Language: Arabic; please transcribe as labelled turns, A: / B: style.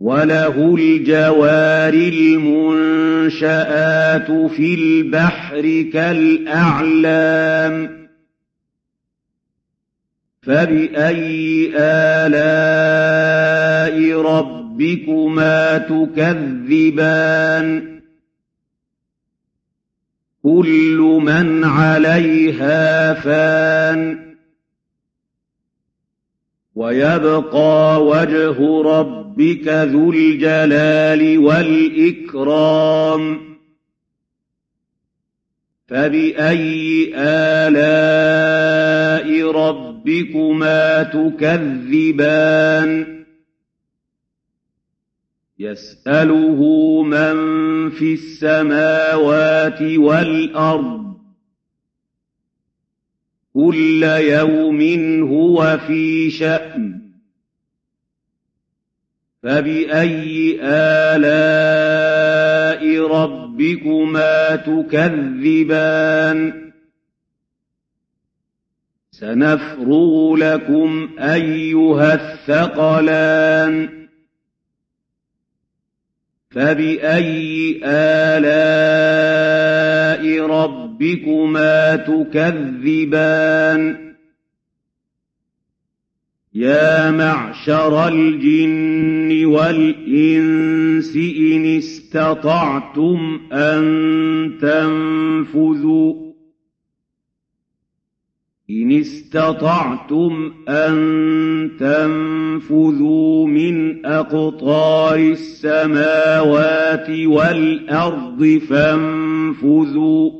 A: وله الجوار المنشآت في البحر كالأعلام فبأي آلاء ربكما تكذبان كل من عليها فان ويبقى وجه ربك ذو الجلال والإكرام. فبأي آلاء ربكما تكذبان؟ يسأله من في السماوات والأرض كل يوم هو في شأن. فبأي آلاء ربكما تكذبان؟ سنفرغ لكم أيها الثقلان. فبأي آلاء ربكما تكذبان. يا معشر الجن والإنس إن استطعتم أن تنفذوا. إن استطعتم أن تنفذوا من أقطار السماوات والأرض فانفذوا.